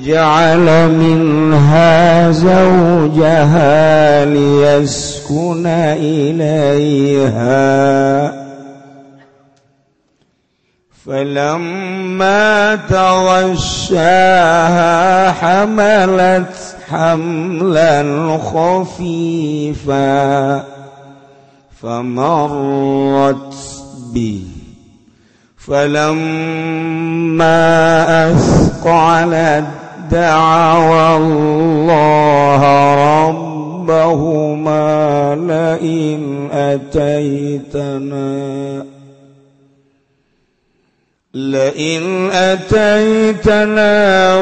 وجعل منها زوجها ليسكن إليها. فلما تغشاها حملت حملا خفيفا فمرت به. فلما أثقلت دعوى الله ربهما لئن أتيتنا لئن أتيتنا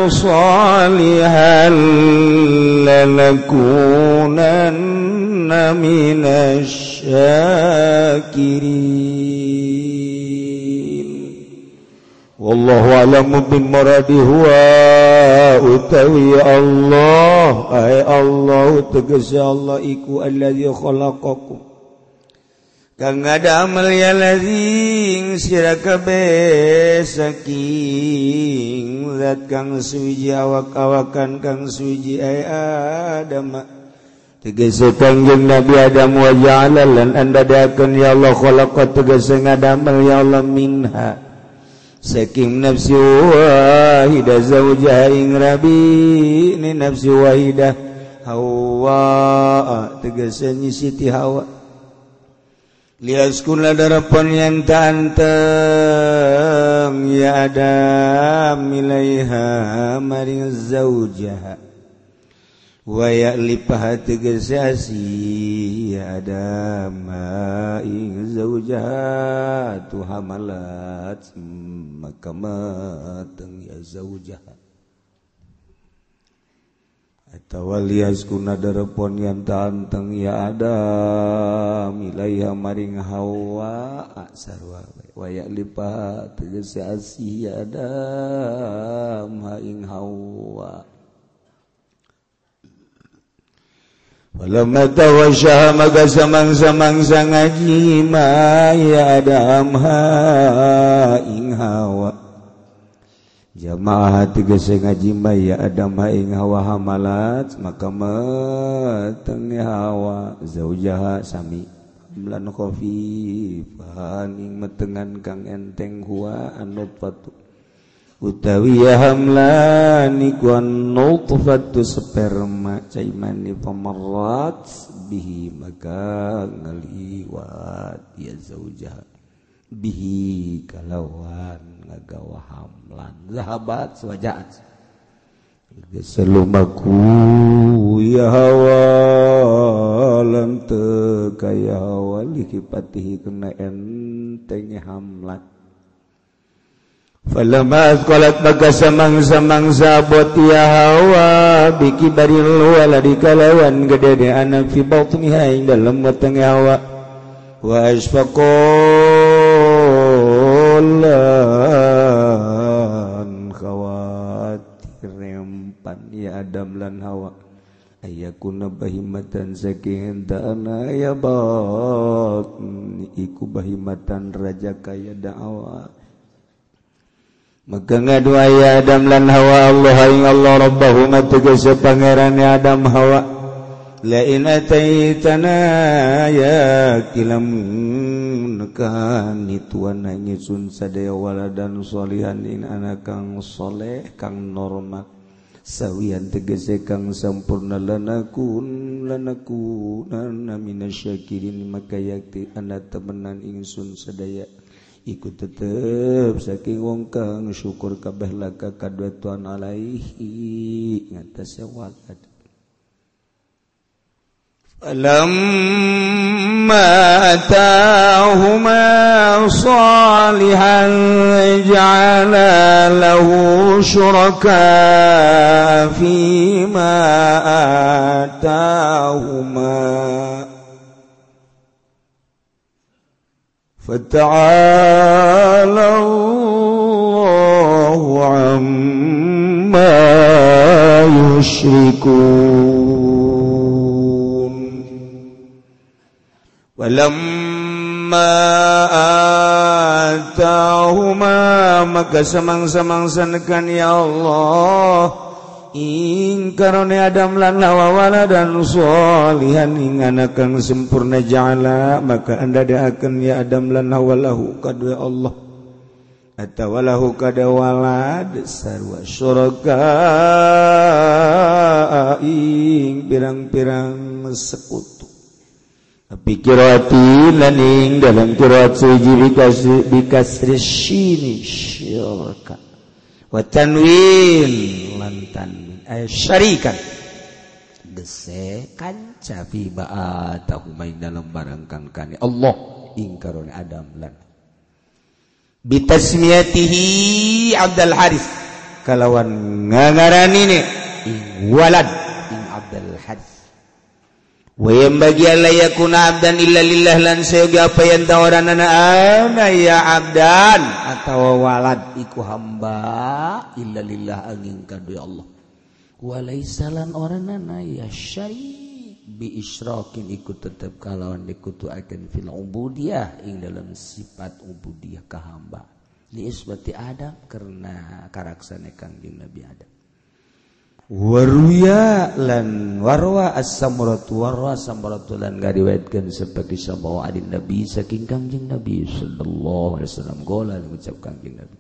صالحا لنكونن من الشاكرين. Wallahu a'lamu bimuradihuwa utawi Allah. Ay Allah tegese Allah iku alladzi khalaqakum. Kang ngadamel ya lazing sira kabeh saking zat kang suci awak-awakan kang suci ay adam. Tegese kangjeng Nabi Adam wa ja'ala lan anda dakan ya Allah khalaqa tegese ngadamal ya Allah minha. Saking nafsi wahidah zaujah ing rabi ni nafsi wahidah. Hawa tegese nyisiti hawa. Liaskuna darapon yang tantang ya Adam milaiha maring zaujaha waya lipahat gesasi ada ma'ing zaujah. Tu hamalat maka matang ya zaujah. Atau walias kuna darapon yang tanteng ya ada milaiha maring hawa sarwa waya lipahat gesasi ya ada ma'ing hawa. Walamatawayaha maka zamang-zamangsa ngajima ya ada ha ing hawa. Jamaah tegese ngajima ya adam ha ing hawa hamalat maka metengi hawa zaujaha sami hamlan khafifan ing metengan kang enteng huwa anut patu. utawi hamlaniwan sperma caimani pemerat bihi maka ngaliwat ya zauja bihi kalawan ngagawa hamlan. Zahabat sewajaat. Selumaku ya hawa lam teu kaya hawa likipatihi kena enteng hamlan. Falamaat baga samang-samangsa botia hawa biki baril wala dikalawan gedede anak fi batniha ing dalam wetenge hawa. Wa asfaqolan khawatir rempan ya Adam lan hawa. Ayakuna bahimatan saking dana ya bat iku bahimatan raja kaya da'awat maka dua ya Adam lan Hawa. Allah ing Allah Rabbahuma tegese pangeran Adam Hawa. La in ataitana ya kilam kan tuan nangisun sadaya waladan solihan in anak kang soleh kang normat sawian tegese kang sampurna lanakun lanakunan minasyakirin maka yakti anak temenan ingsun sadaya. ikut tetep saking wong kang syukur kabeh laka kadua tuan alaihi ngatasnya walad. Alam atahuma salihan ja'ala lahu syuraka fima atahuma. فتعالى الله عما يشركون ولما آتاهما maka semang-semang senkan ya Ing karone Adam lan Hawa waladan sholihan ing anak kang sempurna ja'ala maka anda daakeun ya Adam lan Hawa lahu kadue Allah atawa lahu kada walad sarwa syuraka ing pirang-pirang sekutu. Tapi kirati lan ing dalam kirat suji bikasri bikasri syini syuraka. Wa tanwin lan tanwin Eh, syarikan. Gese kanca fi ba'atahu main dalam barang kani. Allah ingkaron Adam lan bitasmiyatihi Abdul Haris kalawan ngagarani ini ing walad ing Abdul Haris wa bagi alla yakuna abdan illa lillah lan sayuga apa yang tawaranana ana ya abdan. Atau walad iku hamba illa lillah angin kadu ya Allah. Allahwalaisalan orang ya biisrokin ikut tetap kalauwan dikutu akan filmbudiah ing dalam sifat ubudiyah ke hamba diisbati ada karena karaksankan di Nabi ada waruya lan warwa as-samrat warwa samratulan ngariwayatkeun seperti sabawa adin nabi saking kangjeng nabi. Sallallahu alaihi wasallam gola ngucap kangjeng nabi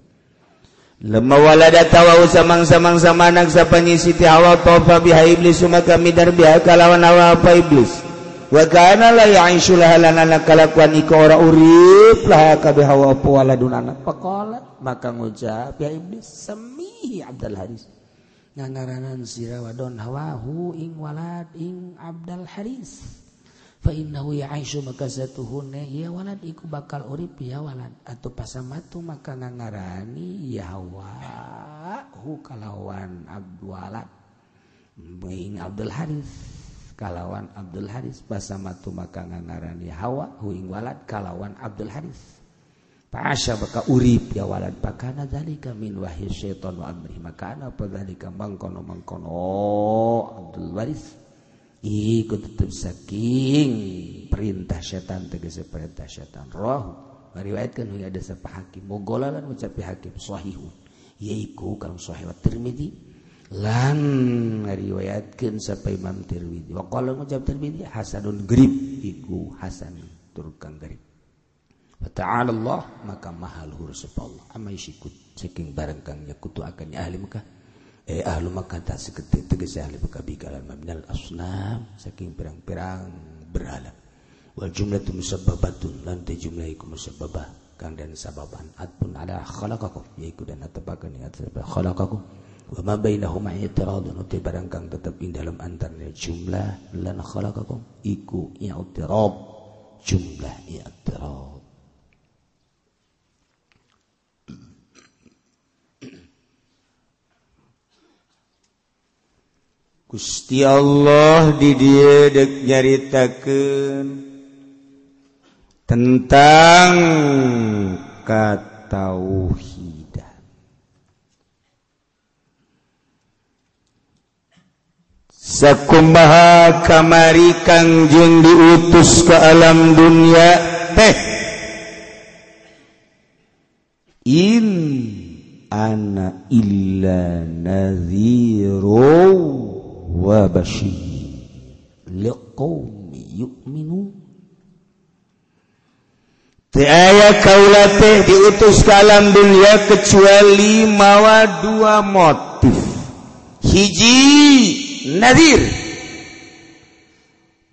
lemawalatawa samang-samangsa manaksa panyisiti awal tofa biha iblis suma midar biha kalawan awal apa iblis? Wa kana la ya'ishu lahalan anak kalakuan ika ora urip lah kabeh hawa apa waladun anak pakola maka ngucap ya iblis semihi abdal haris. Ngangaranan sirawadon hawahu ing walad ing abdal haris. makatuhunewala iku bakal urip yawala atau pasamatu maka ngarani Yawahu kalawan abdul walad. Boing Abdul haris kalawan Abdul Haris. Pasamatu maka ngarani Hawa huing walad kalawan Abdul haris. Pasya baka urip ya walad pakana dalika min wahyu syaitan wa amri makana padalika mangkono mangkono oh, Abdul Waris. iku tetep saking perintah setan tegese perintah setan. Roh meriwayatkan hingga ada sapa hakim. Mogolalan ucapi hakim sahih yaiku kang sahih tirmidzi. Lan ngariwayatkeun sapa imam tirmidzi. Wa qala ucap tirmidzi hasanun grib iku hasan turkang grib wa ta'ala Allah maka mahal hurus Allah. Amma isikut saking barang kang yakutu akan ahli Mekah eh ahlu Mekah tak seketik tegas ahli Mekah bigalan mabnal asnam saking pirang-pirang berhala wal jumlah tu musabbabatun lan jumlah iku musabbabah. Kang dan sababan atpun ada khalaqakum yaiku dan atabakan ya khalaqakum. Wa ma bainahuma i'tiradun uti barang kang tetep ing dalam antaranya jumlah lan khalaqakum iku i'tirad jumlah i'tirad Gusti Allah didiedek nyaritakan tentang katauhidan. Sakumaha kamari kangjeng diutus ke alam dunia teh. In ana illa nadhirun وبشير لقوم يؤمنون. Aya kaula teh diutus kalam dunia kecuali mawa dua motif. Hiji nadir.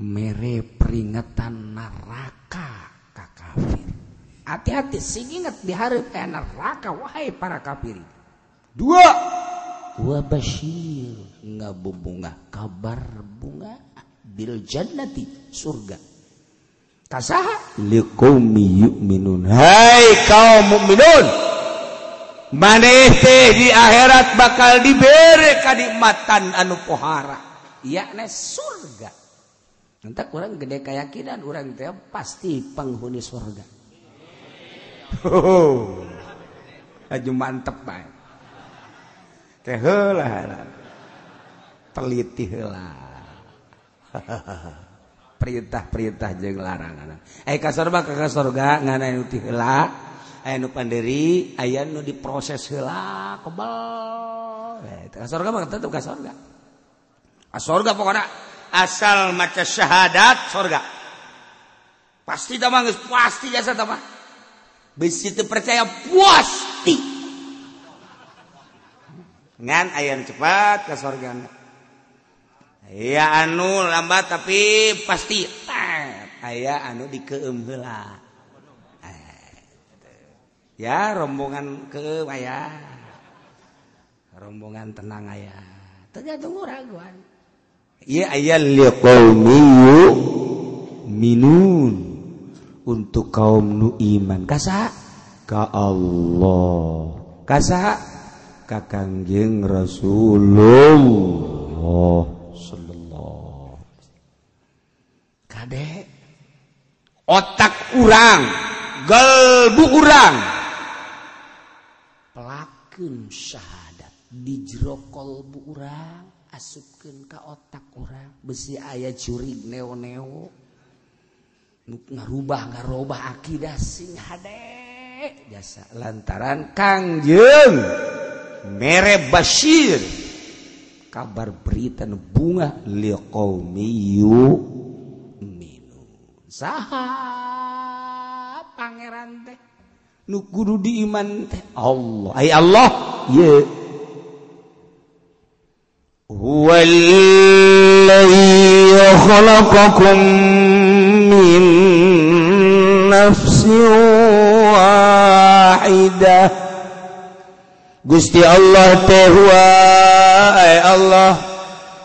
Mere peringatan neraka ka kafir. Hati-hati sing ingat di hari eh, neraka wahai para kafir. Dua. wa basyir ngabubunga kabar bunga bil jannati surga. Kasaha liqaumi yu'minun. Hai kaum mukminun. Maneh teh di akhirat bakal diberi kadikmatan anu pohara, yakni surga. entah kurang gede keyakinan orang teh pasti penghuni surga. Oh, aju mantep baik. teliti heula perintah-perintah jeung larangan. Eh ka surga ka surga ngana nu ti heula aya nu pandiri aya nu diproses heula kebal eh ka surga mah tetep ka surga ka surga pokona asal maca syahadat surga pasti tamah pasti jasa tamah besi itu percaya pasti ngan ayam cepat ke surga ya anu lambat tapi pasti aya anu di keem heula eh, ya rombongan ke aya. Rombongan tenang aya. Tergantung raguan iya aya liqaumi minun untuk kaum nu iman. Kasa ka Allah. Kasa kakangjeng Rasulullah sallallahu. Otak urang gelbu urang. Pelakun syahadat di jero kolbu urang asupkeun ka otak urang. Besi aya curi neo-neo. Ngarubah ngarubah akidah sing hadek jasa lantaran kangjeng. mere Bashir. Kabar berita bunga liqaumiyu minu. Saha pangeran teh. Nu kudu diiman teh. Allah. Ay Allah. Ye. Huwallazi khalaqakum min nafsin wahidah Gusti Allah tehua Allah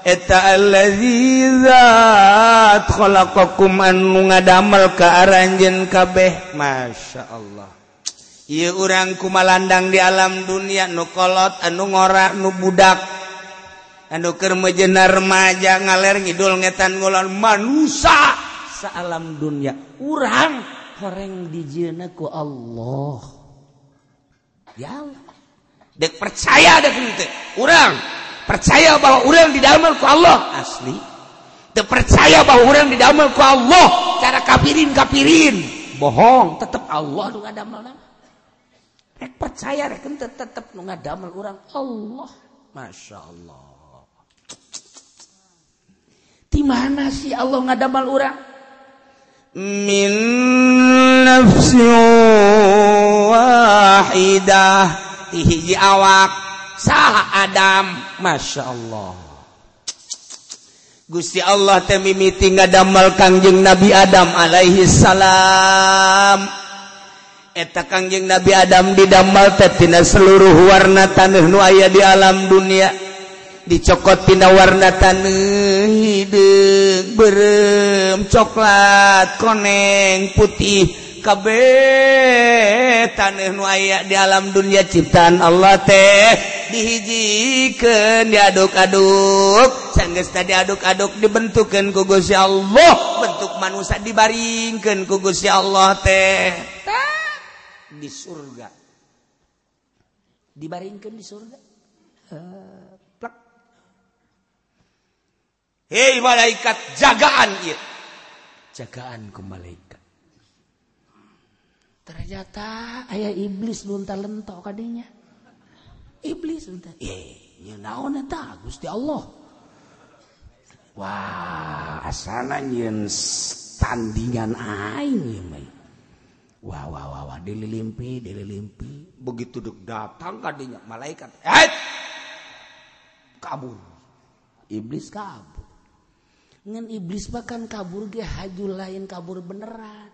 etalazatkhoku ngadamel ke aranjen kabeh. Masya Allah. Ia urang kumalandang di alam dunia nukolot anu ngorak nu budak. Anu kermejenar remaja ngaler ngidul ngetan ngulon manusia sealam dunia. Urang horeng dijinaku Allah. Ya Allah dek percaya dek urang percaya bahwa orang didamel ku Allah. Asli. Percaya bahwa orang didamel ku Allah. Cara kafirin kafirin bohong tetap Allah nu ngadamel rek percaya rek tetap nu ngadamel orang. Allah. Masya Allah. Di mana sih Allah ngadamel orang? Min nafsi wahidah hiji awak. Salah Adam. Masya Allah. Gusti Allah temimiti ngadamel Kangjeng Nabi Adam alaihi salam. Eta Kangjeng Nabi Adam didamel tetina seluruh warna tanah nu aya di alam dunia. Dicokot tina warna tanah hidup berem coklat koneng putih. KB tanah aya di alam dunia ciptaan Allah teh dihijikan diaduk-aduk. Sanggeus tadi aduk-aduk dibentukkan ku Gusti Allah. Bentuk manusia dibaringkan ku Gusti Allah teh. Di surga. Dibaringkan di surga? Eh, plak. Hei malaikat jagaan ieu. Jagaan ku malaikat. Ternyata ayah iblis lunta lentok kadinya. Iblis lunta. Eh ya naon eta? Gusti Allah. Wah asana nyeun tandingan aing ieu mah. Wah wah wah wah dililimpi dililimpi begitu dek datang kadinya malaikat. Eh kabur. Iblis kabur. Ngan iblis bahkan kabur ge haju lain kabur beneran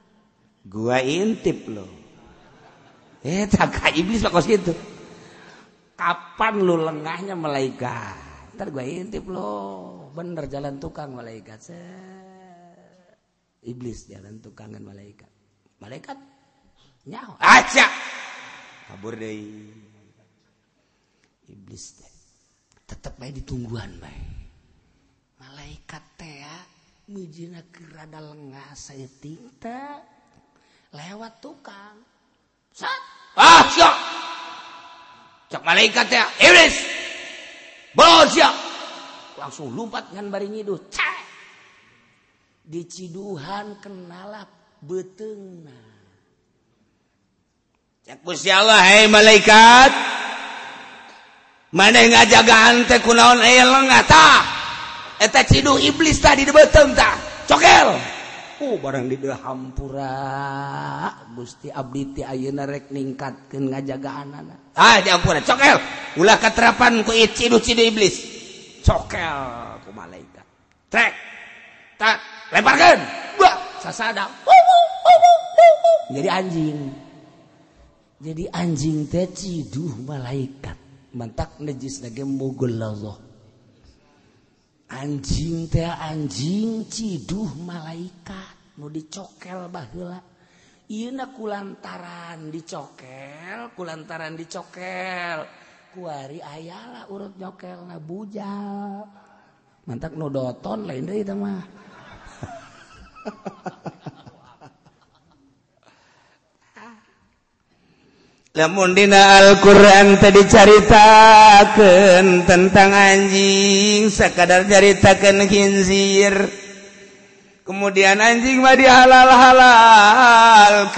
gua intip lo eh tak iblis kok situ. Kapan lu lengahnya malaikat? Ntar gua intip lo bener jalan tukang malaikat. Iblis jalan tukangan malaikat. Malaikat? Nyawa aja! Kabur deh. Iblis teh tetap baik ditungguan baik malaikat teh ya mijina kerada lengah saya tinta lewat tukang. Sat. ah siap. Cak malaikat ya. Iblis. Bos siap. Langsung lompat ngan bari nyiduh cek diciduhan kenalap betengna cek Gusti Allah hei malaikat. Mana ngajagaan teh kunaon eh, aya lengah tah eta ciduh iblis tadi di beteng tah. Cokel. ku barang di hampura Gusti Abditi Ayeuna rek ningkatkeun ngajagaan anak ah diampura cokel. Ulah katerapan ku cidu cidu iblis. Cokel ku malaikat. Trek. Tak lemparkeun. Ba sasada jadi anjing. Jadi anjing teh ciduh malaikat. Mantak najis lagi mugul Allah. anjing teh anjing ciduh malaikat. Mau dicokel bahula Iuna kulantaran dicokel kulantaran dicokel. Kuari ayalah urut nyokel na bujal. Mantak nodoton lain deh itu mah. lamundina Alquran tadi dicaritakan tentang anjing sekadar caritakan khinzir kemudian anjing mah dihalal halalkan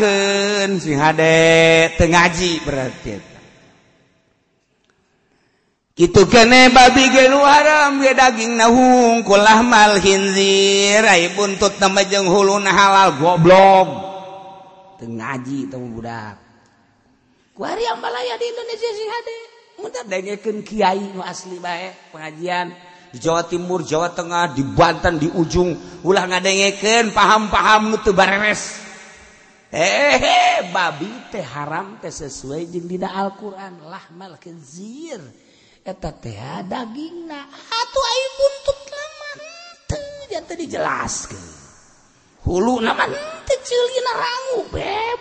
si hade tengaji berarti. Kitu kene babi gelu haram ge daging nahung kulah mal khinzir ai buntut nama jeung hulun halal goblok. Tengaji teu budak. yang balaya di Indonesia sih hade. Muntah dengekin kiai nu asli bae pengajian. Di Jawa Timur Jawa Tengah di Banten di ujung. Ulah ngadengekin paham-paham nu teu bareres. Hehe babi teh haram teh sesuai jeung dina Al-Qur'an. Lahmal khinzir eta teh dagingna. Ah, Atuh ai buntut laman teu dijelaskeun. Hulu nama teu rangu beb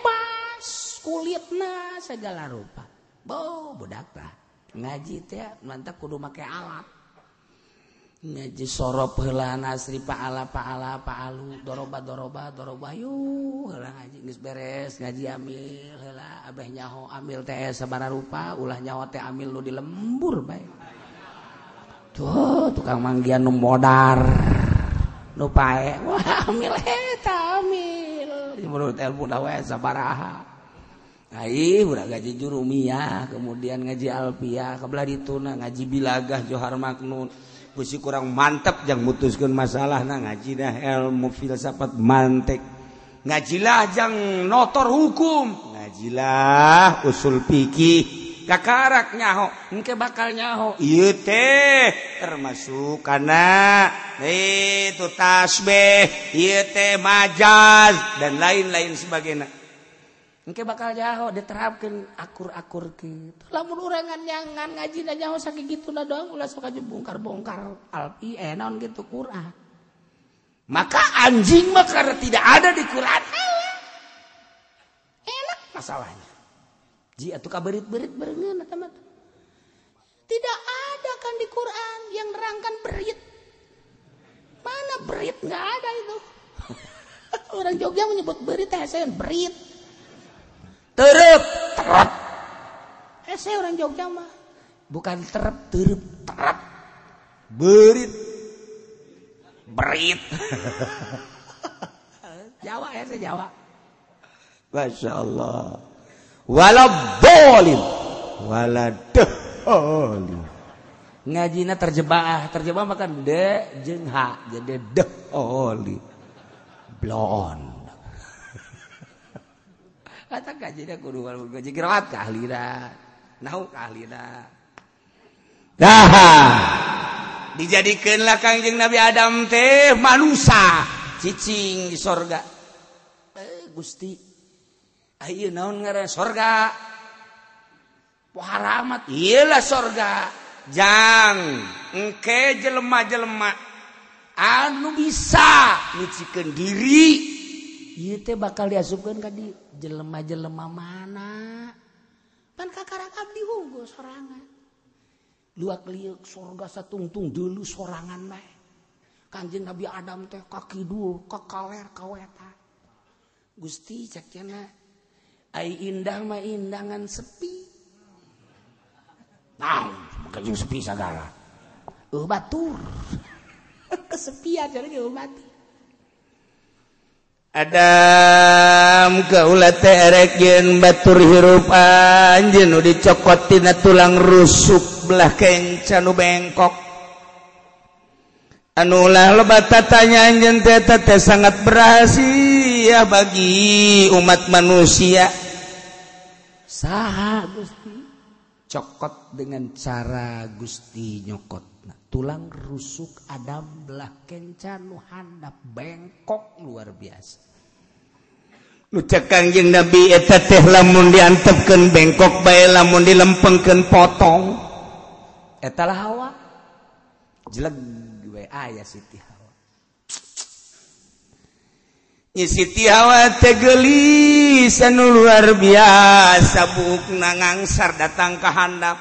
kulit nah segala rupa. Bo budaklah ngaji teh mantap kudu make alat. Ngaji sorop heula nasri paala paala paalu doroba doroba doroba yu heula ngaji geus beres ngaji amil heula abeh nyaho amil teh sabara rupa ulah nyaho teh amil nu dilembur bae. Tuh tukang manggian nu modar nu pae wah amil eta amil. Menurut ilmu dawe sabaraha. gaji jurumiah kemudian ngaji Alpiah kebelah dituna ngaji bilagah Johar Maknun. Pusi kurang mantap yang mutuskan masalah nah ngaji dah ilmu filsafat mantek. Ngajilah jang notor hukum. Ngajilah usul pikih kakarak nyaho engke bakal nyaho. Ieu teh termasuk karena itu tasbih. Ieu teh majaz dan lain-lain sebagainya. Engke bakal jauh diterapkan akur-akur gitu. Lamun urangan nyangan ngaji dan jauh sakit gitu nah doang ulah suka bongkar-bongkar alpi enon gitu Quran. Maka anjing mah karena tidak ada di Quran enak masalahnya. Ji atuh kaberit-berit berengen teman. Tidak ada kan di Quran yang nerangkan berit. Mana berit nggak ada itu. Orang Jogja menyebut berit saya berit terep terep eh saya orang Jogja mah bukan terep terep terep berit. Berit. Jawa ya saya Jawa. Masya Allah. Wala bolim wala deholim ngajina terjemaah terjemaah makan de jengha jadi deholim blon. kata gajinya kudu warung gaji jerawat kahlira nau kahlira dah. Dijadikanlah kangjeng Nabi Adam teh manusia cicing di sorga. Eh gusti. Ah, Ayo naon ngaran sorga? Poharamat iyalah sorga. Jang engke jelema-jelema. Anu bisa nyucikan diri. itu bakal diasupkan tadi jelema-jelema mana? Pan kakak di hunggu sorangan. Luak liuk surga satungtung dulu sorangan baik kanjeng Nabi Adam teh kaki dua kekaler kaweta Gusti cakena ai indah mah indangan sepi. Nah maka sepi segala uh batur. Kesepian jadi uh Adam gaula terekgen batur hirup anj nu dicokotina tulang rusuk belah kencanu bengkok. Anulah lebat tatanya anjen teta teh sangat berhasil bagi umat manusia. Saha gusti? Cokot dengan cara gusti nyokot nah, tulang rusuk Adam belah kencanu handap bengkok luar biasa. Lucakangjeng nabi eta teh lamun diantepkeun bengkok bae lamun dilempengkeun potong. Etalah hawa. Jelek gue aya ah, Siti Hawa. Nyi Siti Hawa tegelis anu luar biasa buk nangangsar datang ke handap.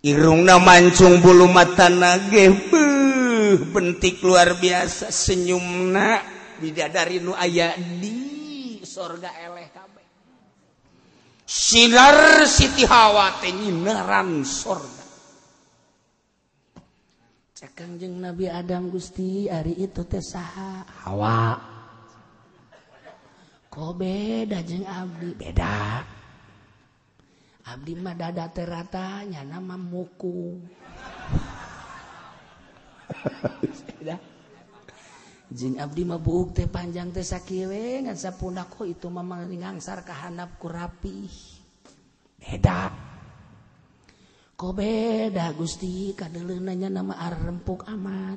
Irungna mancung bulu mata nage bentik luar biasa senyumna bidadari nu aya di sorga eleh kabeh. Sinar Siti Hawa teh nyinaran sorga. Cekang jeung Nabi Adam Gusti ari itu teh saha? Hawa. Kok beda jeung abdi. Beda. Abdi mah dada teh rata nyana mah muku. Jing Abdi mabuk teh panjang teh sakiwe ngan sapundak kok itu mamang ngangsar kahanap ku rapi. Beda. Kok beda Gusti kadeleunanya nama arempuk amat.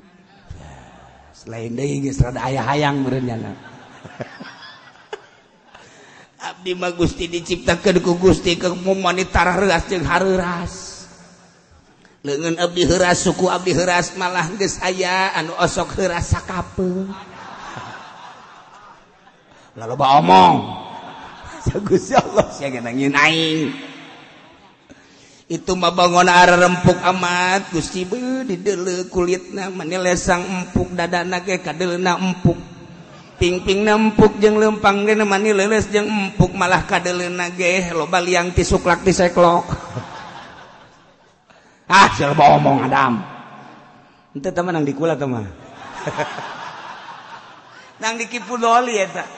Selain deui geus rada aya hayang meureunnya. Abdi mah Gusti diciptakeun ku Gusti ke mumun tarah jeung hareras. lengan Abdi Heras suku Abdi Heras malah geus aya anu osok heras sakapeung. Lah loba omong. Gusti Allah sia nangin aing. Itu mah bangunna arah rempuk amat Gusti beuh dideuleuh kulitna mani lesang empuk dadana ge kadeulna empuk. pingping nempuk jeung lempang geuna mani leuleus jeung empuk malah kadeulna ge loba liang ti suklak ti seklok. ah siapa omong Adam. Ente teman nang dikula teman. Nang dikipu doli ya tak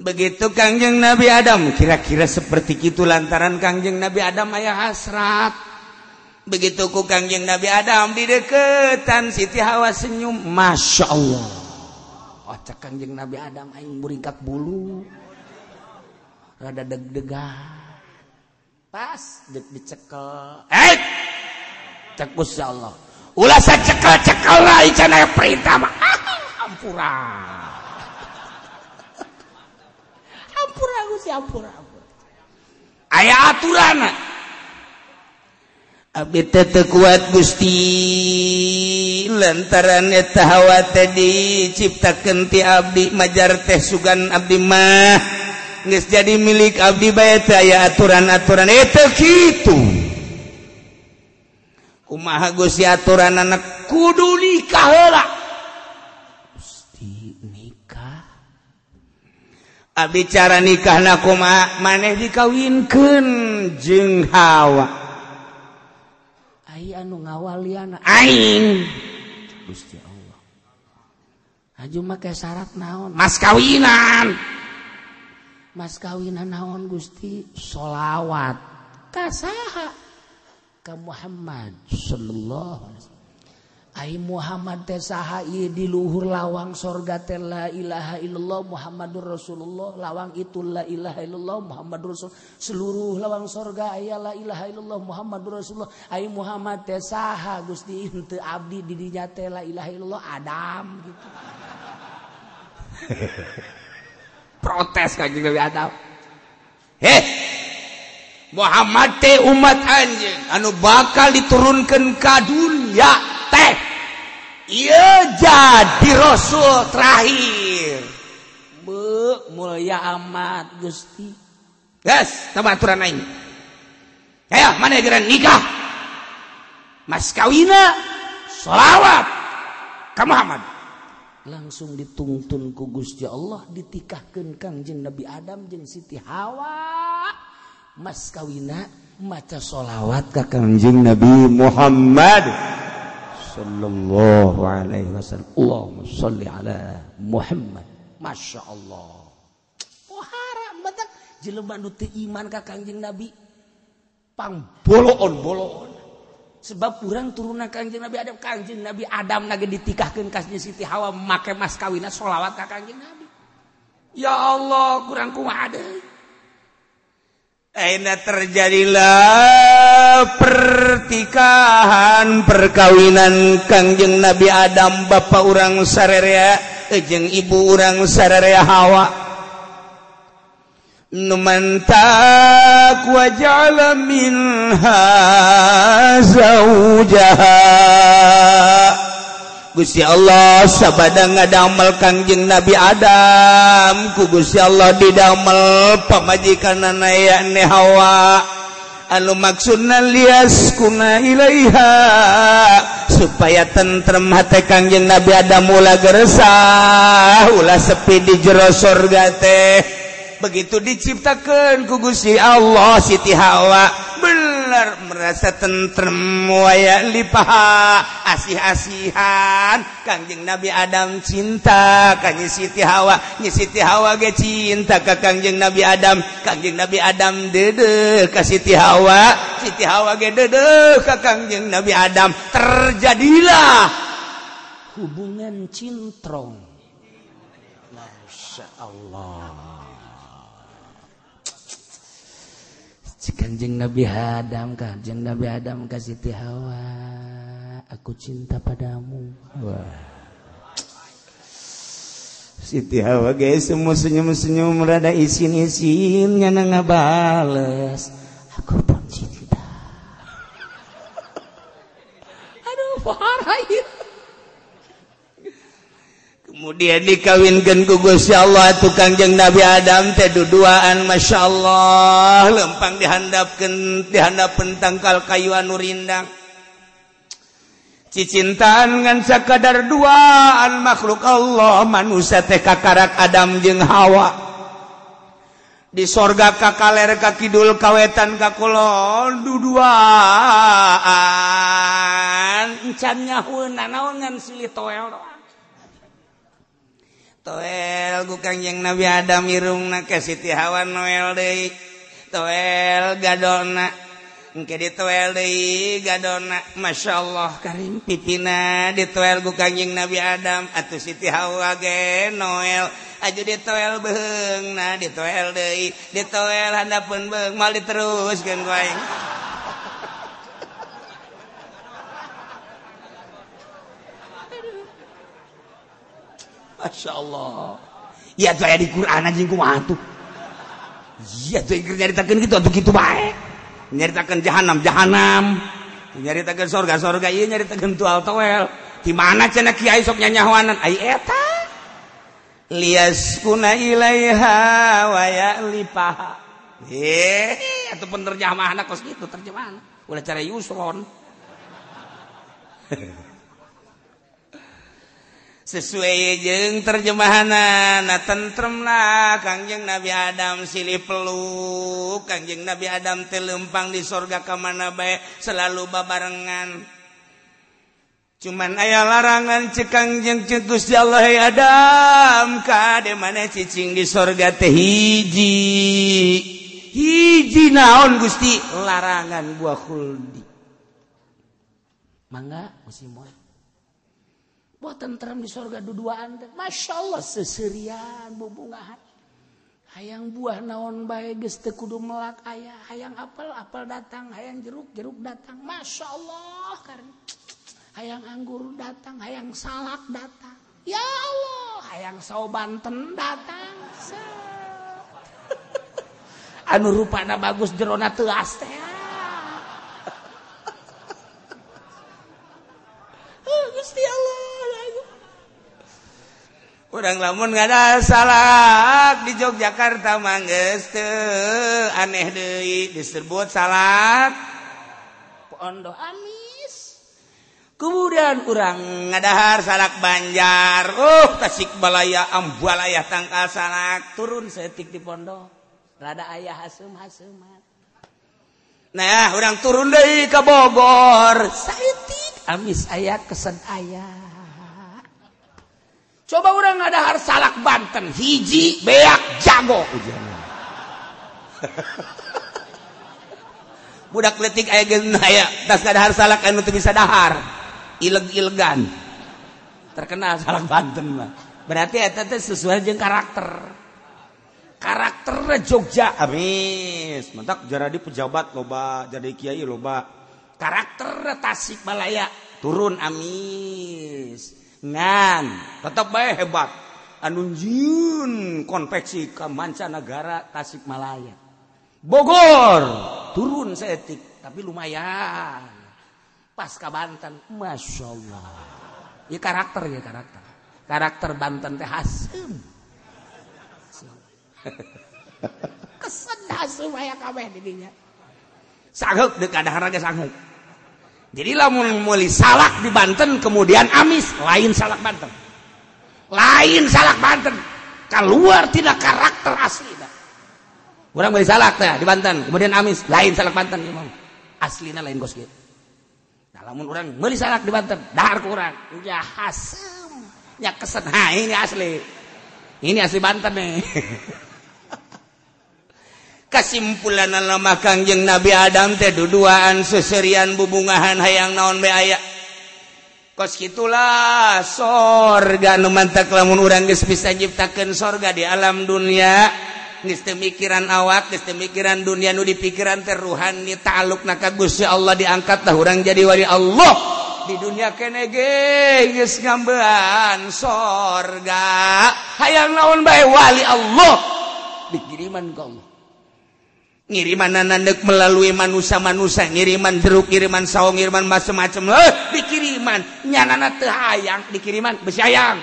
Begitu Kangjeng Nabi Adam kira-kira seperti itu lantaran Kangjeng Nabi Adam ayah hasrat. Begitu ku kangjeng Nabi Adam di deketan Siti Hawa senyum Masya Allah. Cek kangjeng Nabi Adam aing beringkat bulu rada deg-degan. Pas. Deg dicekel. Eh! Cek Gusti Allah. Ulah sacekel-cekel lain cenah perintah mah. Ampura. Ampura Gusti ampura aya aturan. Abi teu kuat Gusti. Lantaran eta hawa teh diciptakeun ti abdi majar teh sugan abdi mah. nges jadi milik Abdi Bay aya aturan-aturan. Eh, Itu gitu kumaha Gusti aturan anak kudu nikah heula. Gusti nikah? Abdi cara nikahna kumaha? Maneh dikawinkeun jeung Hawa. Ai anu ngawaliana. Aing. Gusti Allah. Haju make syarat naon? Mas kawinan. Mas kawinan naon Gusti? Solawat kasaha. Ke Muhammad sallallahu alaihi wasallam. Ai Muhammad teh saha di luhur lawang sorga teh la ilaha illallah Muhammadur Rasulullah. Lawang itu la ilaha illallah Muhammadur Rasul. Seluruh lawang sorga aya la ilaha illallah Muhammadur Rasulullah. Ai Muhammad teh saha Gusti? Henteu abdi di dinya teh la ilaha illallah Adam gitu. protes kanjeng Nabi Adam heh Muhammad teh umat anjing. Anu bakal diturunkan ke dunia teh. Iya jadi rasul terakhir. Be mulia amat gusti. Yes tambah aturan lain ya mana geran nikah. Mas kawina salawat ke Muhammad. langsung dituntun ku Gusti Allah ditikahkan Kangjeng Nabi Adam jeung Siti Hawa. Mas kawina maca sholawat ka Kangjeng Nabi Muhammad sallallahu alaihi wasallam. Allahumma sholli ala Muhammad. Masya Allah. Oh haram betul jelema nu iman ka Kangjeng Nabi. Pang boloon boloon. sebab kurang turunan Kangjeng Nabi Adam. Kangjeng Nabi Adam naga ditikahkan kasnya Siti Hawa make mas kawina sholawat ka Kangjeng Nabi. Ya Allah kurang kumaha ada Aina terjadilah pertikahan perkawinan Kangjeng Nabi Adam. Bapak orang sarerea eh, jeung ibu orang sarerea Hawa. numantak waja'ala minha zaujaha Gusti Allah sabada ngadamel kangjeng Nabi Adam. Ku Gusti Allah didamel pamajikanana yakni Hawa. Anu maksudna lias kuna ilaiha. Supaya tentrem hati kangjeng Nabi Adam ulah geresah ulah sepi di jero surga teh. begitu diciptakan kugusi Allah Siti Hawa. Bener merasa tentrem waya lipaha asih-asihan. Kangjeng Nabi Adam cinta kanyi Siti Hawa. Nyi Siti Hawa ge cinta ka Kangjeng Nabi Adam. Kangjeng Nabi Adam dede ka Siti Hawa. Siti Hawa ge dede ka Kangjeng Nabi Adam. Terjadilah hubungan cintrong. Masya Allah. Kanjeng Nabi Adam Kanjeng Nabi Adam ka Siti Hawa aku cinta padamu Wah. Siti Hawa guys semua senyum-senyum rada isin-isin nya nang ngabales aku pun cinta kemudian dikawinkan Gusti Allah tukangjeng Nabi Adam teh duduaan Masya Allah lempang dihandapkan dihandap pentangkal kayuan nurindang cicintaan ngan sakadar duaan makhluk Allah manusia teh kakarak Adam jeung Hawa. Di sorga kakaler kakidul kawetan kakulon duduaan encan nyahunan naon ngan silih toel. toel gukanjeng Nabi Adam mirung na ke Siti Hawa noel deui. Toel gadona engke di toel deui gadona masyaallah karim pipina di toel gukanjeng Nabi Adam. Atuh Siti Hawa ge noel. Aju di toel beheng na di toel deui. Di toel handapun beung mal diteruskeun wae Masya Allah. Ya tuh di Quran anjing kumaha tuh iya tuh nyaritakan gitu atau gitu baik nyaritakan jahanam jahanam. Nyaritakan sorga sorga iya nyaritakan tual toel di mana cina kiai sok nyanyahuanan ai eta? Liyaskuna ilaiha wa lipaha eh atau penerjemahan kos gitu terjemahan ulah cara Yusron. sesuai jeng terjemahanan nah tentremlah Kangjeng Nabi Adam silih peluk Kangjeng Nabi Adam telempang di sorga kemana baik selalu babarengan. Cuman ayah larangan cekang jeng cetus di Allah ya Adam kade mana cicing di sorga teh hiji? Hiji naon gusti? Larangan gua khuldi mangga musim Buat tentram di sorga duduaan teh. Masya Allah seserian bubungahan. Hayang buah naon bae geus teu kudu melak aya, hayang apel apel datang, hayang jeruk jeruk datang. Masya Allah karena hayang anggur datang, hayang salak datang. Ya Allah, hayang sao banten datang. anu rupana bagus jerona teu teh. Urang lamun nggak ada salat di Yogyakarta mangges teu aneh deui disebut salat pondok amis. Kemudian urang ngadahar salak Banjar, uh, oh Tasikmalaya, Ambalaya, Tangkal salak turun setik di pondok. Rada ayah hasum-hasuman. Nah, urang turun deui ke Bogor, saeutik amis ayah kesan ayah. Coba orang ada harus salak Banten. Hiji beak jago. Budak letik aya ya tas ada harus salak anu teu bisa dahar. Ileg-ilegan. Terkenal salak Banten mah. Berarti eta teh sesuai jeung karakter. Karakter Jogja. Amis. Mantap jadi pejabat loba jadi kiai loba. Karakter Tasikmalaya. Turun amis ngan. Tetap baik hebat. Anunjun konveksi ke mancanegara Tasikmalaya. Bogor. Turun seetik tapi lumayan. Pasca Banten Masya Allah. Ya karakter ya karakter. Karakter Banten teh hasem kesan hasem ayah kabeh didinya. Sanggup dekat harga sanggup jadi lamun muli salak di Banten kemudian amis lain salak Banten. Lain salak Banten. Keluar tidak karakter asli dah. orang muli salak dah di Banten kemudian amis lain salak Banten. Imam aslinya lain gos gitu nah, lamun orang muli salak di Banten dahar kurang ya hasem ya kesen. Nah ini asli. Ini asli Banten nih. kesimpulan lama Kangjeng Nabi Adam teh duduaan seserian bubungahan hayang naon be aya. Kos gitulah sorga nu mantak lamun urang geus bisa nyiptakeun sorga di alam dunia. Geus mikiran awak geus mikiran dunia nu dipikiran teh ruhani ta'alluqna ka Gusti Allah diangkat tah urang jadi wali Allah. Di dunia kene ge geus ngambean sorga. Hayang naon bae wali Allah. Dikiriman ka Allah. Ngiriman nandek melalui manusia-manusia ngiriman jeruk kiriman saung ngiriman macam-macam. Eh dikiriman nyanana teu hayang dikiriman besyayang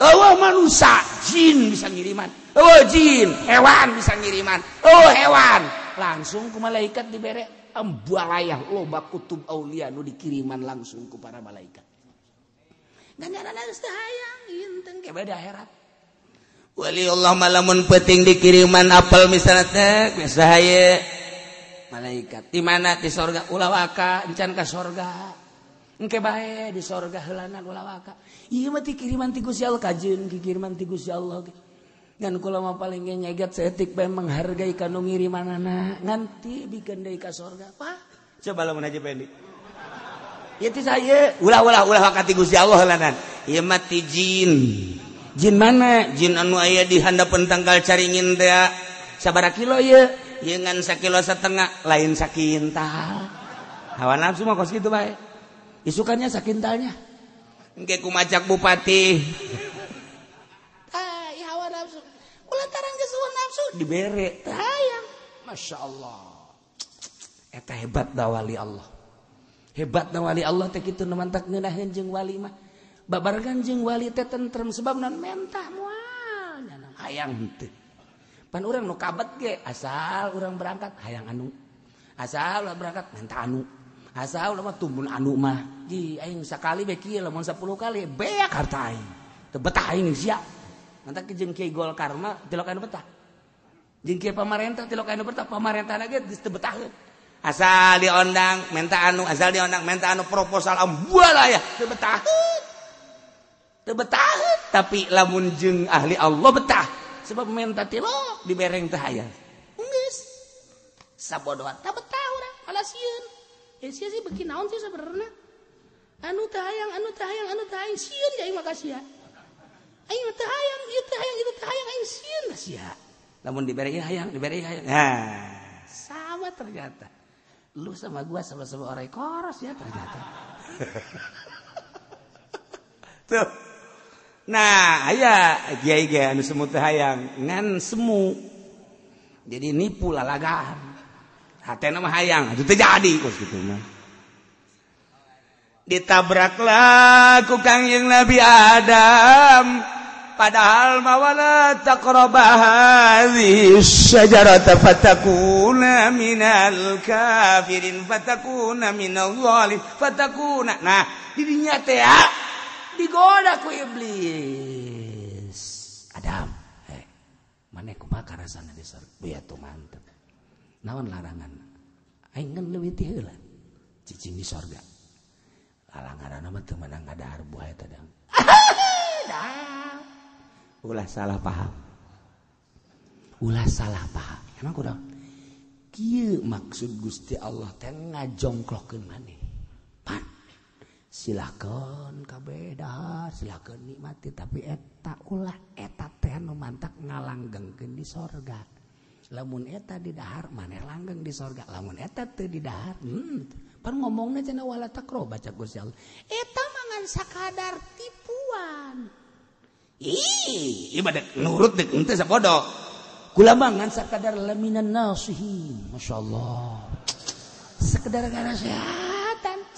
oh manusia jin bisa ngiriman. Oh jin hewan bisa ngiriman. Oh hewan. Langsung ke malaikat dibere. Ambalayah loba kutub aulia nu dikiriman langsung ke para malaikat. Dan nyanana teu hayang inteng ke beda akhirat Waliullah malamun peting dikiriman apel misalnya teh bisa haye. Malaikat di mana? Di sorga. Ulawaka encan ka sorga. Engke bae di sorga helanan ulawaka ieu mah dikiriman ti Gusti Allah kajeun dikiriman ti Gusti Allah. Ngan kula mah paling nyegat seetik bae menghargai kanu ngirimanana. Nganti bikin deui ka sorga. Pa coba lamun aja pendi. Ieu ti saya ulah ulah ulah wakati ti Gusti Allah helanan ieu mah ti jin. Jin mana? Jin anu aya di handapan tanggal caringin teh saaba kilo ya yengan sakilo setengah. Lain sakintal hawa nafsu mah kos gitu baik isukannya sakintalnya. Engke kumacak bupati. Tai hawa nafsu. Ulantaran geus hawa nafsu. Dibere. Hayang masya Allah. Eta hebat da wali Allah. Hebat da wali Allah teh kitu nemantak ngeunaheun jeung wali mah. babar ganjing wali teh tentrem sebab non mentah mual hayang teu pan urang nu kabet ge asal urang berangkat hayang anu. Asal urang berangkat mentah anu. Asal urang mah tumbun anu mah. Di aing sakali bae kieu lamun 10 kali beak harta aing. Teu betah aing sia. Mantap ke jeung golkar mah tilok anu betah. Jeung pamarentah tilok anu betah pamarentahna ge teu betah asal diondang mentah anu asal diondang mentah anu proposal ambulah ya teu betah betah tapi lamun jeng ahli Allah betah. Sebab minta tilok di bereng teh aya. Geus. Sabodohan tak betah urang malah sieun. Ya sia sih beki naon sih sebenarnya anu teh anu teh anu teh hayang sieun ya makasih ya aing teh hayang ieu teh hayang itu teh hayang aing sieun lah sia lamun diberi hayang diberi hayang. Nah sama ternyata. Lu sama gua sama-sama orang koros ya ternyata. Tuh nah aya semut hayang ngan semu. Jadi nipu lalagaan. Hati nama hayang itu terjadi kos gitu mah. Ditabraklah ku kangjeng Nabi Adam. Padahal mawala taqraba hadhihi syajarata fatakuna minal kafirin fatakuna minal zalim fatakuna. Nah dirinya teh ah, digoda ku iblis. Adam eh mana kumaha karasana di surga ya tuh mantep. Naon larangan? Aing leuwih ti heula cicing di surga larangan mah teu meunang kadahar buaya tadang ulah salah paham. Ulah salah paham. Emang kudu kieu maksud Gusti Allah teh ngajongklokeun maneh? Pan. silahkan kabeh dahar silahkan nikmati tapi eta ulah eta teh nu mantak ngalanggengkeun di sorga. Lamun eta di dahar maneh langgeng di sorga? Lamun eta teu di dahar hmm. Pan ngomongna cenah wala takro baca Gusti Allah. Eta mangan sakadar tipuan. Ih ibadah nurut deuk henteu sapodo kula mangan sakadar laminan nasihin masyaallah sekedar karena sehat.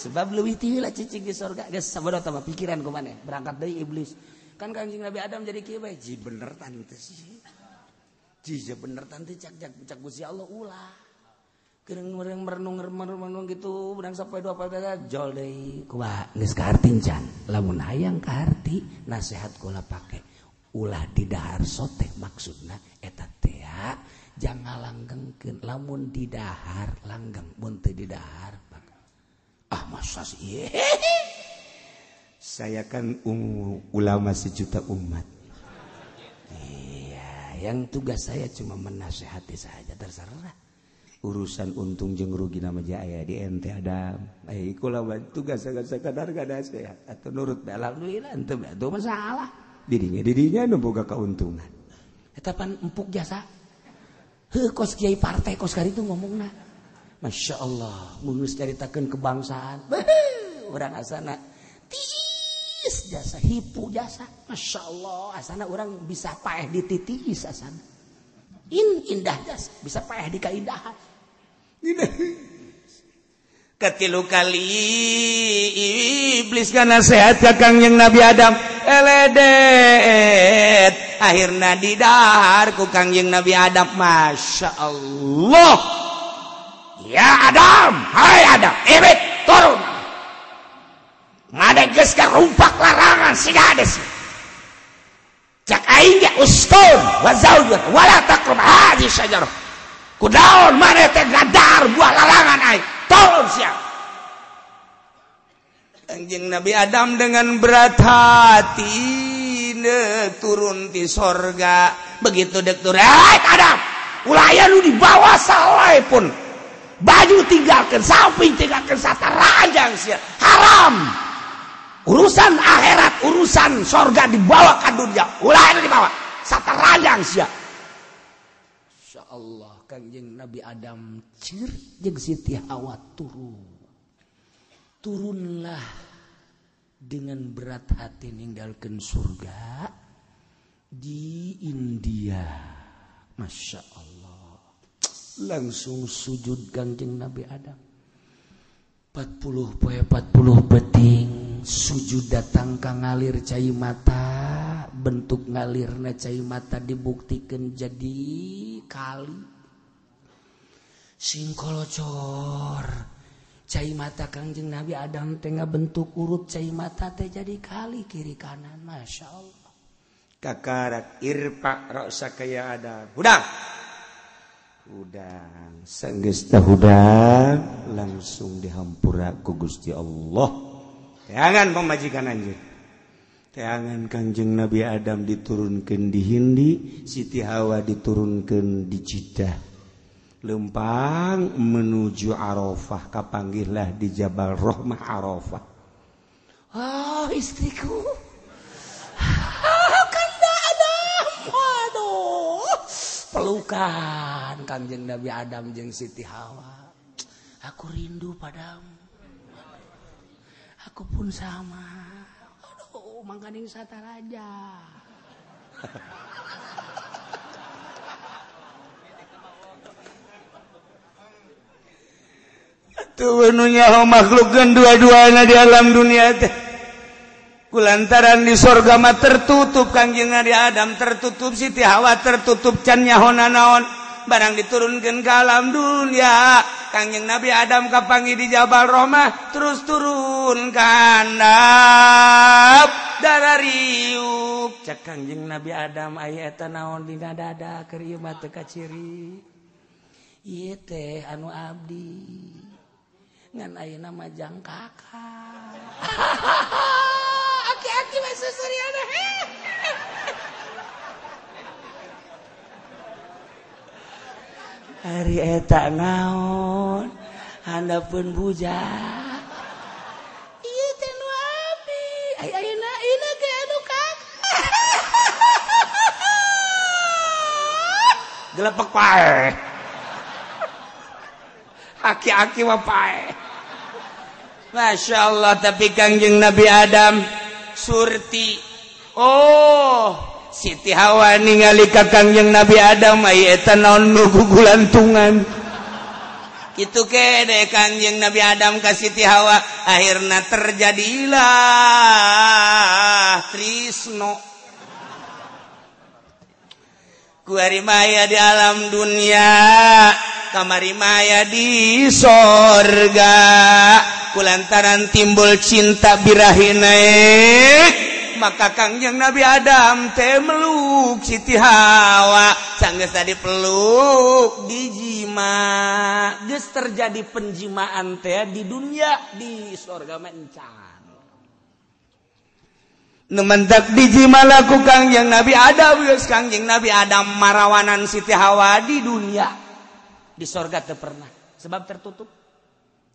sebab lebih tilah cicing di surga geus sabada tama pikiran ku maneh berangkat dari iblis. Kan kanjing Nabi Adam jadi kieu bae ji bener tan teh sih ji bener tan teh cak cak cak Gusti Allah ulah. Kering mereng merenung merenung gitu berang sampai dua pada jol deui kumaha geus kahartin can lamun hayang kaharti nasihat kula pake. Ulah di dahar sotek maksudna eta teh jangan langgengkeun. Lamun di dahar langgeng mun teu di dahar asas saya kan ungu ulama sejuta umat. Iya yang tugas saya cuma menasehati saja terserah. Urusan untung jeng rugi nama jaya di ente ada. Eh kulawan tugas saya sekadar gak ada sehat. Atau nurut alhamdulillah ente itu masalah. Dirinya dirinya nemboga keuntungan. Etapan empuk jasa. Heh kos kiai partai kos kari itu ngomong nah Masya Allah mulus ceritakan kebangsaan. Orang asana. Tiis jasa hipu jasa. Masya Allah asana orang bisa paeh dititis asana. In indah jasa bisa paeh di keindahan ketilu kali iblis karena sehat kakang yang Nabi Adam. Eledet akhirnya didahar ku kangjeng Nabi Adam. Masya Allah. ya Adam. Hai Adam. Ibit, turun. Madeges ka rumpak larangan si gadis Cak aing ge ustun wa zaujat wala taqrab hadhi syajarah. Kudaon mana teh gadar buah larangan aing. Turun siap. Anjing Nabi Adam dengan berat hati ne, turun di sorga. Begitu dek turun. Adam. Ulaya lu di bawah salai pun. Baju tinggalkan samping tinggalkan sata ranjang siap haram urusan akhirat urusan sorga dibawa ke dunia ulaya di bawah sata ranjang siap Insya Allah Nabi Adam cir jeung Siti Hawa turun. Turunlah dengan berat hati ninggalkan surga di India. Masya Allah. langsung sujud ganjeng Nabi Adam. 40 poe 40 beting sujud datang ka ngalir cai mata bentuk ngalir na cai mata dibuktikan jadi kali. Singkolocor cai mata kangjeng Nabi Adam tengah bentuk urut cai mata teh jadi kali kiri kanan Masya Allah. Kakarat irpak roksa kaya ada. Budak! udang sanggesta udang langsung dihampura ku Gusti Allah. Teangan pemajikan anjir teangan kanjeng Nabi Adam diturunkan di Hindi Siti Hawa diturunkan di Jeddah. Lempang menuju Arafah kapanggihlah di Jabal Rahmah Arafah. Oh istriku. pelukan Kanjeng Nabi Adam jeung Siti Hawa. Aku rindu padamu. Aku pun sama. Aduh mangkaning sataraja Tuh menunya makhluk dua-duanya di alam dunia teh. lantaran di sorgama tertutup Kanjeng Nabi Adam tertutup Siti Hawa tertutup cannya hona naon? Barang diturunkan ke alam dunia. Kanjeng Nabi Adam kapangi di Jabal Romah terus turun ke handap darah riuk. Cek Kanjeng Nabi Adam ayat eta naon dina dada keur ieu mah teu kaciri. Ieu teh anu abdi. Ngan ayeuna mah jangkaka. Hari eta naon Anda pun bujang gelepek pae. Aki-aki wae. pae. Masya Allah tapi kangjeng Nabi Adam Surti. Oh. Siti Hawa ningali kakangjeng Nabi Adam ayatan naon nugu gulantungan itu ke deh yang Nabi Adam ke Siti Hawa akhirnya terjadilah Trisno. Kuari maya di alam dunia. Kamarimaya di sorga. Kulantaran timbul cinta birahi naik. Maka Kang yang Nabi Adam teh meluk Siti Hawa. Sanggeus tadi peluk dijima geus terjadi penjimaan teh di dunia di surga mencan laku Kang yang Nabi Adam. Kang yang Nabi Adam marawanan Siti Hawa di dunia di sorga ter pernah. Sebab tertutup.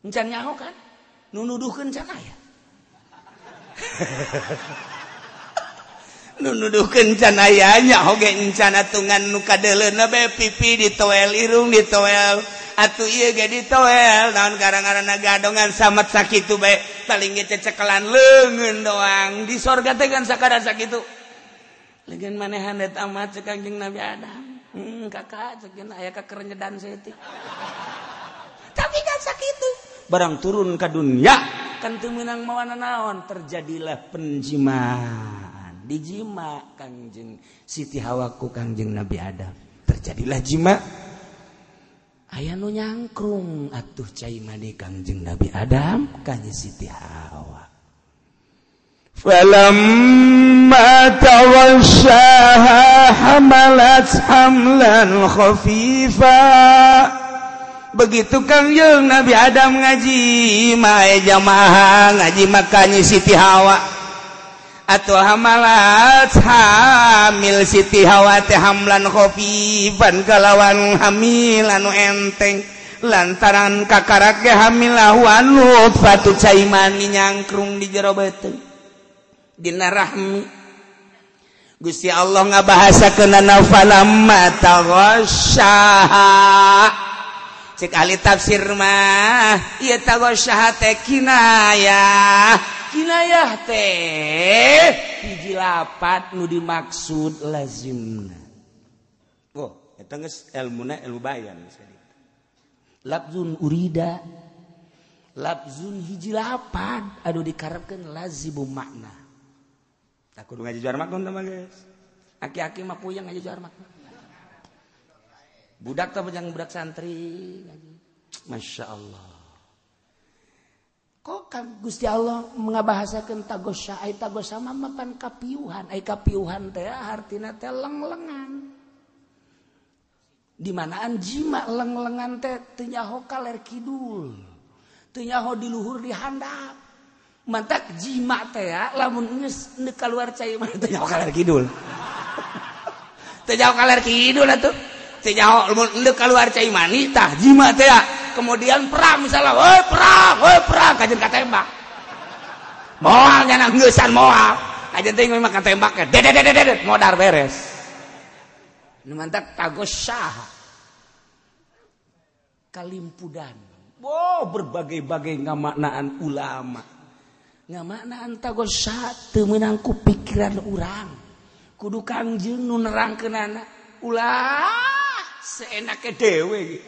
Encan nyaho kan? Nunuduhkeun can aya? Nu nuduhkeun can nyaho ge encana tungan nu kadeleuna bae pipi ditoel irung ditoel. Atuh ieu ge ditoel naon garang-garana gadongan samet sakitu bae paling ge cecekelan leungeun doang. Di sorga teh kan sakada sakitu. Leungeun manehan eta amat ka Kanjeng Nabi Adam. hmm, kakak aya kekerenyedan seti tapi kan sakit barang turun ke dunia. Kan temenang mawana naon terjadilah penjimaan dijima kangjeng Siti Hawaku kangjeng Nabi Adam. Terjadilah jima. Aya nu nyangkrung atuh cai mani kangjeng Nabi Adam kanjeng Siti Hawa فلما توشاها حملت حملا خفيفا. Begitu Kang Yung Nabi Adam ngaji mae jamaah ngaji makanya Siti Hawa. Atau hamalat hamil Siti Hawa teh hamlan khafifan kalawan hamil anu enteng. Lantaran kakarake hamil lahuan lutfatu caimani nyangkrung di jero beteng Dina rahmi. Gusti Allah nga bahasa ahli tafsir mah ia kinayah. Kinayah teh hiji lapat nu dimaksud lazimna. Oh eta geus elmuna ilmu bayan labzun urida. Labzun hiji lapat anu dikarepkeun lazimu makna. Aku ngaji jar dong mah guys. Aki-aki mah puyeng ngaji jarak. Budak tapi jangan budak santri ngaji. Masya Allah. Kok kan Gusti Allah mengabahasakan tagosya ay tagosya mah pan kapiuhan ay kapiuhan teh hartina teh lenglengan. Di manaan jima lenglengan teh teu nyaho kaler kidul. Teu nyaho di luhur di handap. mantak jima teh ya, lamun nges nu cai mah teh? Nyaho kaler kidul. Teh nyaho kaler kidul atuh. Teh nyaho lamun nu cai mani tah jima teh ya. kemudian perang misalnya woi perang woi perang kajen katembak. Moal nyana geusan moal. Aja teh memang katembak dedet dedek, dedet modar beres. Nu mantak tagos sah kalimpudan. Wow, berbagai-bagai ngamaknaan ulama. mana antagon satu menangku pikiran urang? Kudu Kangjeng nu nerangkeun anak ulah seenake dewe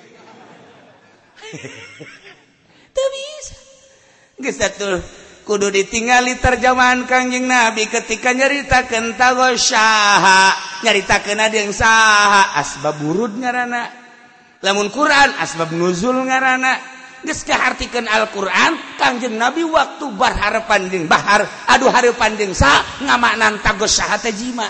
Tapi bisa. Geus atur kudu ditingali terjemahan Kangjeng Nabi ketika nyaritakeun tagon saha nyaritakeun ada yang saha asbab burud ngaranna lamun Quran asbab nuzul ngaranna hartikan Alquran Kangjeng Nabi waktu Bahar panding Bahar aduh hari panding sa ngamaknan tagos jima.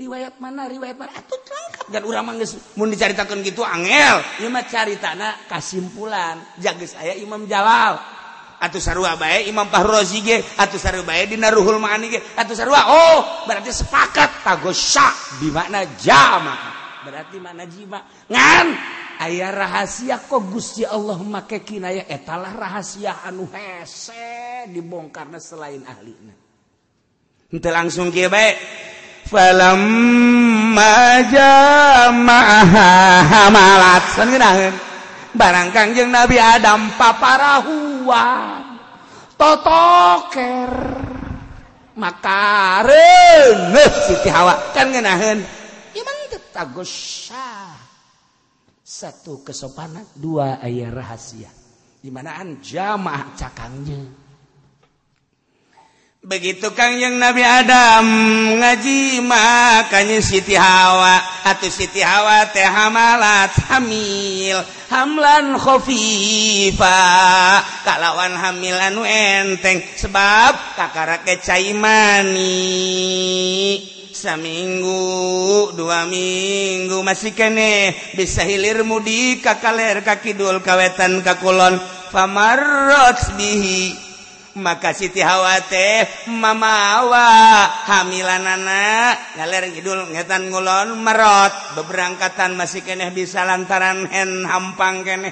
Riwayat mana riwayat mana? Atuh lengkap dan urang mah geus mun dicaritakeun kitu angel. Ieu mah caritana kasimpulan. Jaga saya Imam Jalal. Atuh sarua bae Imam Fahrozi ge. Atuh sarua bae dina Ruhul Maani ge. Atuh sarua oh berarti sepakat tagos di mana jama. Berarti mana jima. Ngan? ayaah rahasia kok Gusti Allah make kinaya etalah eh, rahasia anu hese dibongkarna selain ahlinya Henteu langsung kieu bae. Falamma jama'aha hamalat. Sangeunahkeun barang Kangjeng Nabi Adam paparahuan. Totoker. Makareun Siti Hawa. Kan ngeunaheun imang teu tagosah satu kesopanan dua ayat rahasia. Dimanaan jamaah cakangnya begitu Kangjeng Nabi Adam ngaji makanya Siti Hawa. Atau Siti Hawa teh hamalat hamil hamlan khofifa kalawan hamil anu enteng sebab kakara kecai mani saminggu dua minggu. Masih kene bisa hilir mudi kakaler kakidul kawetan kakulon. Famarrot bihi. Maka Siti Hawa teh mamawa hamilan anak ngaler ngidul ngetan ngulon merot beberangkatan masih keneh bisa lantaran hen hampang keneh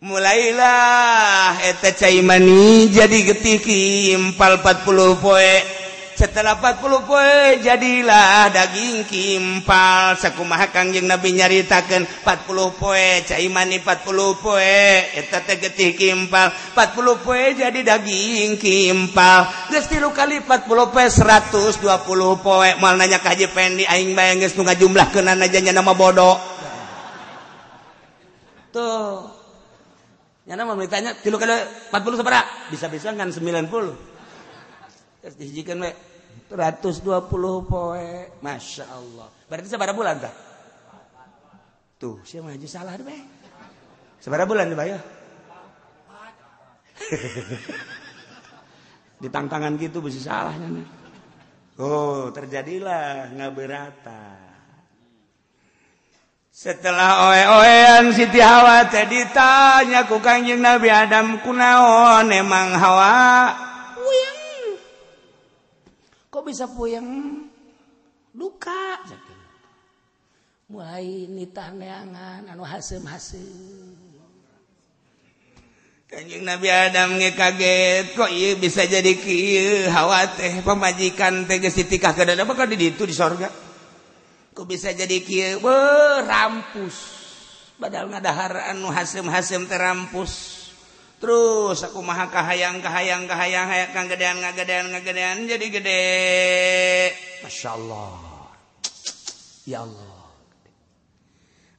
mulailah eta cai mani jadi getiki impal 40 poe. setelah 40 poe jadilah daging kimpal. Sakumaha Kangjeng Nabi nyaritakeun 40 poe caimani 40 poe eta teh getih kimpal. 40 poe jadi daging kimpal. Geus tilu kali 40 poe 120 poe mal nanya ka Haji Pendi aing bayang geus nu ngajumlahkeunana aja nya nama bodoh tuh. Nyana mau ditanya tilu kali 40 sabaraha bisa-bisa ngan 90 terus dihijikan we. 120 poe. Masya Allah. Berarti seberapa bulan tak tuh siapa maju salah deh seberapa bulan nih ya di tangan gitu bisa salahnya oh terjadilah ngaberata. Setelah oe-oean Siti Hawa tadi tanya ku kanjeng Nabi Adam kunaon emang Hawa kok bisa puyeng? Duka mulai nitah neangan anu hasem hasem Kanjeng Nabi Adam nge kaget kok iya bisa jadi kieu? Hawa teh pemajikan teh geus ditikah ka dadana bakal di ditu di sorga. Kok bisa jadi kieu? Rampus. Padahal ngadahar anu hasem-hasem teh rampus. terus aku maha kahayang kahayang kahayang hayang kagedean ngagedean ngagedean jadi gede. Masya Allah. Ya Allah.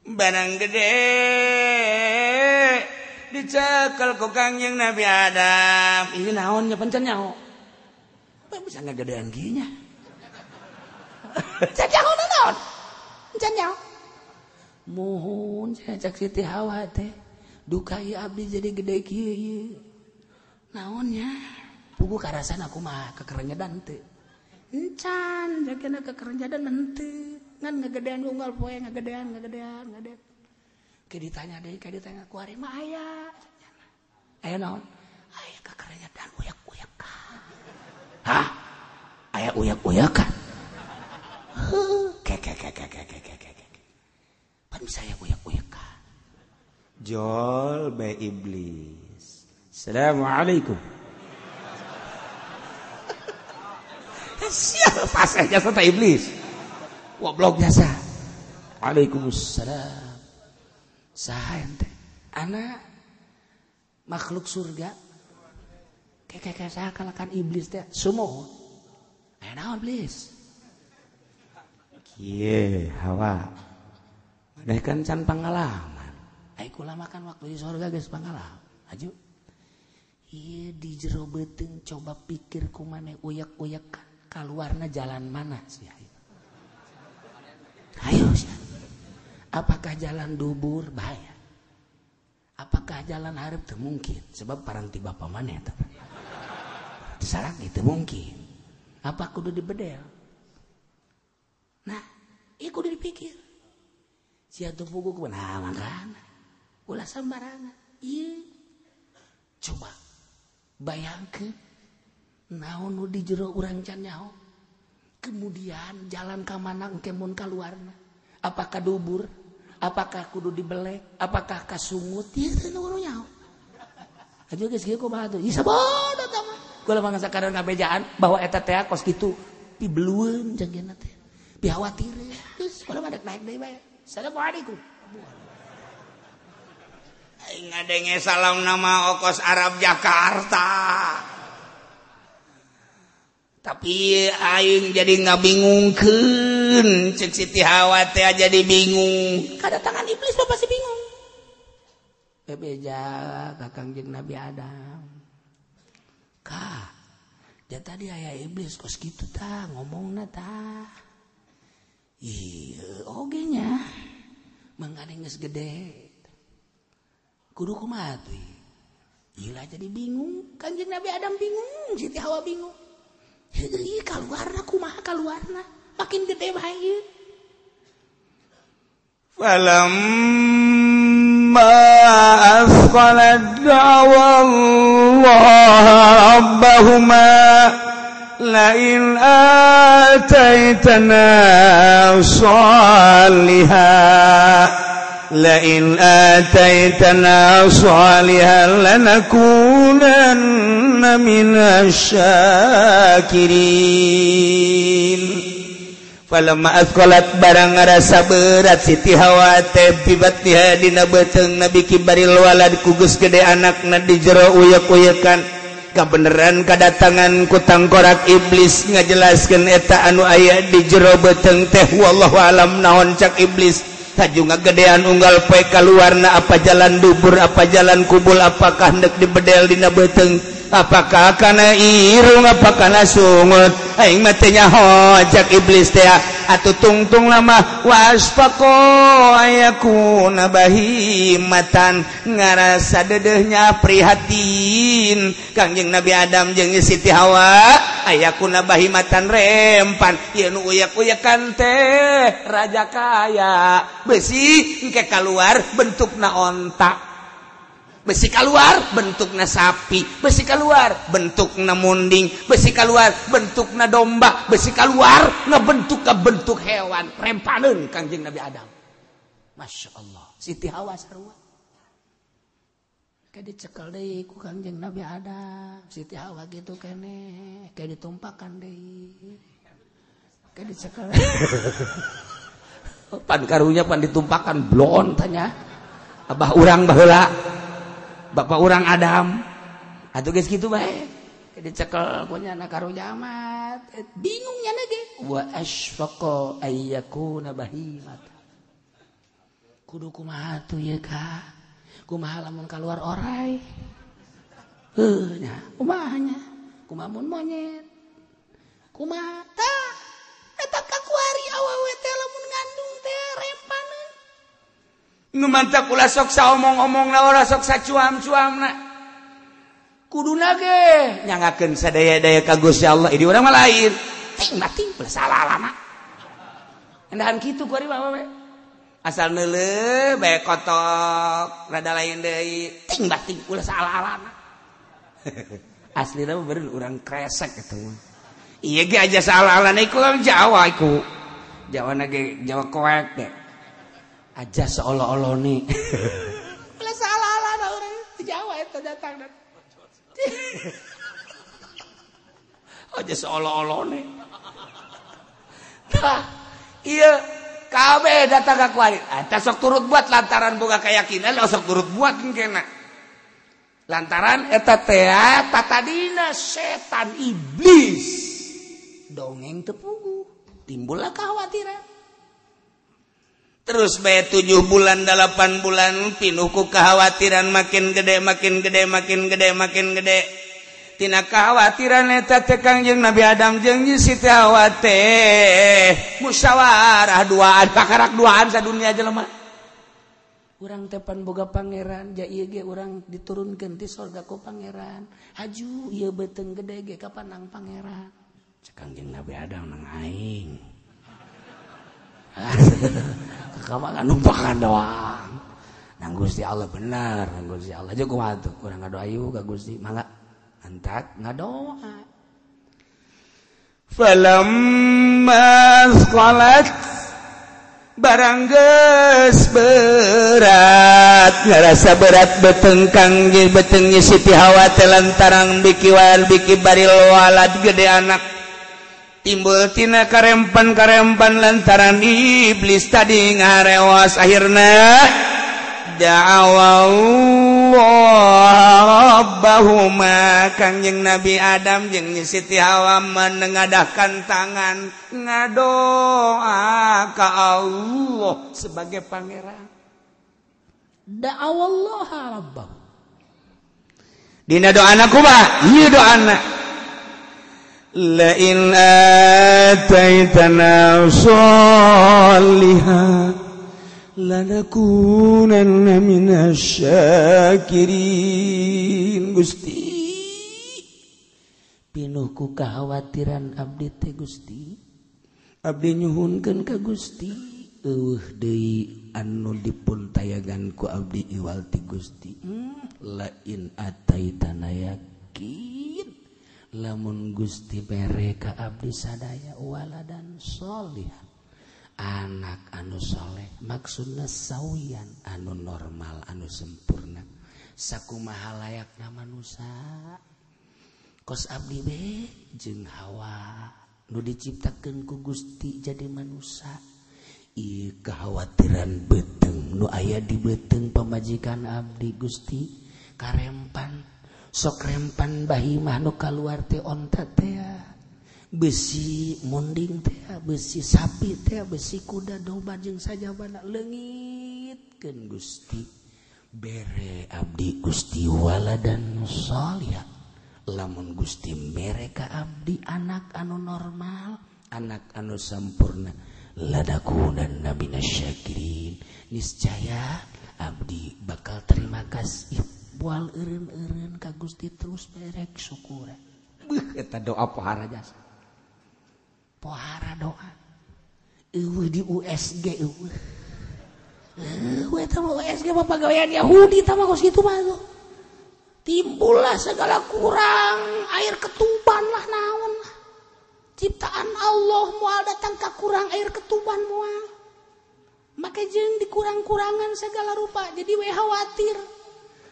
Barang gede. Dicekal ku kangjeng Nabi Adam. Ini naonnya pencan nyaho. Apa bisa ngagedean ginya cek nyaho naon pencan nyaho. Mohon cek Siti Hawa teh. duka ya abdi jadi gede kieu ieu. Naonnya? Pugu karasan aku mah kekerenya Dante, encan jakena kekerenya dan nanti. ngan ngegedean unggal poe ngegedean, ngegedean, ngegedean. Kayak ditanya deh kayak ditanya ku hari mah aya? Aya naon? Aya kekerenyadan uyak-uyakan hah? Aya uyak-uyakan kan, kek kek kek kek kek kek pan saya uyak-uyak Jol be iblis. Assalamualaikum. Siapa pas aja serta iblis. Goblok biasa. Waalaikumsalam. Saha ente? Anak makhluk surga. Kayak saya kalahkan iblis teh. Sumo. Ayo iblis. Kie hawa. Ada kan can pengalaman. Aiku lama kan waktu di surga guys. Pangala. Aju. di jero beting coba pikirku mana uyak-uyak keluarnya jalan mana sih ayo? Apakah jalan dubur? Bahaya. Apakah jalan harap? Itu mungkin. Sebab paranti bapak mana ya salah itu mungkin. Apa kudu dibedel? Nah kudu dipikir. Siatu pugu ku nah makan ulah sembarangan. Iya. Coba bayangkan naon nu di jero urang can nyaho? Kemudian jalan ka mana kemun kaluarna apakah dubur? Apakah kudu dibelek? Apakah kasungut ieu teh nu nyaho. Aja geus kieu kumaha tuh? Ieu sabodo tah mah kula mangsa kadang ngabejaan bahwa eta teh kos kitu dibeleueun janggena teh. Dihawatirin geus kula mah naik deui bae. Assalamualaikum. Ngadenge salam nama ongkos Arab Jakarta. Tapi aing jadi nggak bingungkan cek Siti Hawa teh jadi bingung kada tangan iblis lo pasti bingung. Bebeja kakang jeng Nabi Adam. Kah dia tadi ayah iblis kos gitu ta ngomong ta. Iya oge nya. Gede kudu kumaha tuh Gila jadi bingung kanjeng Nabi Adam bingung Siti Hawa bingung Heeh keluar kumaha keluarna makin gede bae فلما أثقلت دعوى الله ربهما لئن آتيتنا صالحا لئن آتيتنا صالحا لنكونن من الشاكرين. فلما أثقلت barang ngarasa berat Siti Hawa teh bibatiha dina beteng Nabi Kibaril walad kugus gede anakna di jero uyak-uyakan. Kadatangan ku tangkorak iblis ngajelaskeun eta anu aya di jero beteng teh. Wallahu alam naon cak iblis? tajunga gedean unggal PK luarna apa jalan dubur apa jalan kubul apakah hendak dibedel dina beteng apakah karena irung apakah sungut aing matenya hojak iblis teh ah. atau tungtung lama waspakoku nabahimatan ngarasa dedehnya prihatin. Kangjeng Nabi Adam jeng Siti Hawa ayaku nabahimatan rempan. Yen uyak-uyakan teh raja kaya. Besi engke keluar bentuk na ontak. besi keluar bentuk na sapi. Besi keluar bentuk na munding. Besi keluar bentuk na domba. Besi keluar na bentuk ke bentuk hewan. Rempanen kanjeng Nabi Adam. Masya Allah. Siti Hawa sarua. Kayak dicekal deh ku kanjeng Nabi Adam. Siti Hawa gitu kene. Kayak ditumpakan deh kayak dicekal pan karunya pan ditumpakan blon tanya. Abah urang bahula Bapak orang Adam. Atau guys gitu baik dicekel punya anak karo jamat. Eh, Bingungnya lagi wa asfaqa ayyakuna bahimat kudu kumaha tuh ya ka kumaha lamun keluar orai? Heuh nya. Kumahanya kumaha mun monyet? Kumaha? Tah! Eta kakuari awewe teh lamun mantap pula soksa omong-omong na ora soksa cuam-cuam na kudu nage nyangakan sadaya-daya kagus ya Allah. Ini orang mah lain. Ting bating salah lama. Endahan gitu kuari mah asal nele bae kotok rada lain deui. Ting bating ulah salah lama. Aslinya mah beureun urang kresek eta mah. Iya ge aja salah-alana iku Jawa iku. Jawa nage Jawa koek deh aja seolah-olah nih. Bila salah-olah ada orang Jawa itu datang dan aja seolah-olah nih. Nah iya. Kabeh datang ke kualit ada ah, sok turut buat lantaran boga keyakinan lo sok turut buat kena lantaran eta tea ah, tatadina setan iblis. Dongeng tepugu. Timbullah kekhawatiran. terus bay 7 bulan 8 bulan pinuku kekhawatiran makin gede makin gede makin gede makin gedetina kekhawatiran eta tekangjeng Nabi Adam jeng Sitiwate musyawarah duaan pakarak duaan sa dunia jelema orang tepan boga pangeran ja orang diturun surga ku pangeran. Haju ia beteng gede ge kapan nang pangeran. Cekangjeng Nabi Adam nang aing. numpakan doang. Nang Gusti Allah benar nang Gusti Allah aja kumaha tuh kurang ngadoa ayu ka Gusti mangga antak ngadoa. Falamma qalat barang geus berat ngarasa berat betengkang jeung betengnya Siti Hawa teh lantaran biki wal biki baril walad gede anak. timbultina karempan karempan lantaran iblis tadi ngarewas akhirnya. Da'awallahumma kangjeng Nabi Adam jeung Siti Hawa menengadahkan tangan. Ngadoa ka Allah sebagai pangeran. Da'awallaha rabbahu dina doana kumaha ieu doana لئن آتيتنا صالحا لنكونن من الشاكرين. Gusti pinuhku kekhawatiran abdi teh Gusti. Abdi nyuhunkeun ka Gusti. Eueuh deui anu dipuntayagan ku abdi iwal ti Gusti. Hmm. lain ataitanayaki lamun Gusti mereka Abdi sadaya wala dan anak anu soleh maksudnya sawiyan anu normal anu sempurna saku maha layak nama nusa kos Abdi be jeung hawa nu diciptakan ku Gusti jadi manusia I kekhawatiran beteng nu ayah di beteng pemajikan Abdi Gusti karempan. sokrempan bahi mahnu keluar teh onta teh besi munding teh besi sapi teh besi kuda domba jeung sajabana leungitkeun Gusti. Bere abdi Gusti wala dan salih lamun Gusti mereka abdi anak anu normal anak anu sempurna ladaku dan nabi nasyakirin. Niscaya abdi bakal terima kasih. poal eureun-eureun ka Gusti terus berek syukur doa pohara jasa pohara doa Eueuh di USG iwi. eta mah USG mah pegawaian Yahudi sama kos gitu mah. Timbullah segala kurang air ketuban lah naon lah. Ciptaan Allah mual datang ke kurang air ketuban mual. Maka jeng dikurang-kurangan segala rupa jadi we khawatir.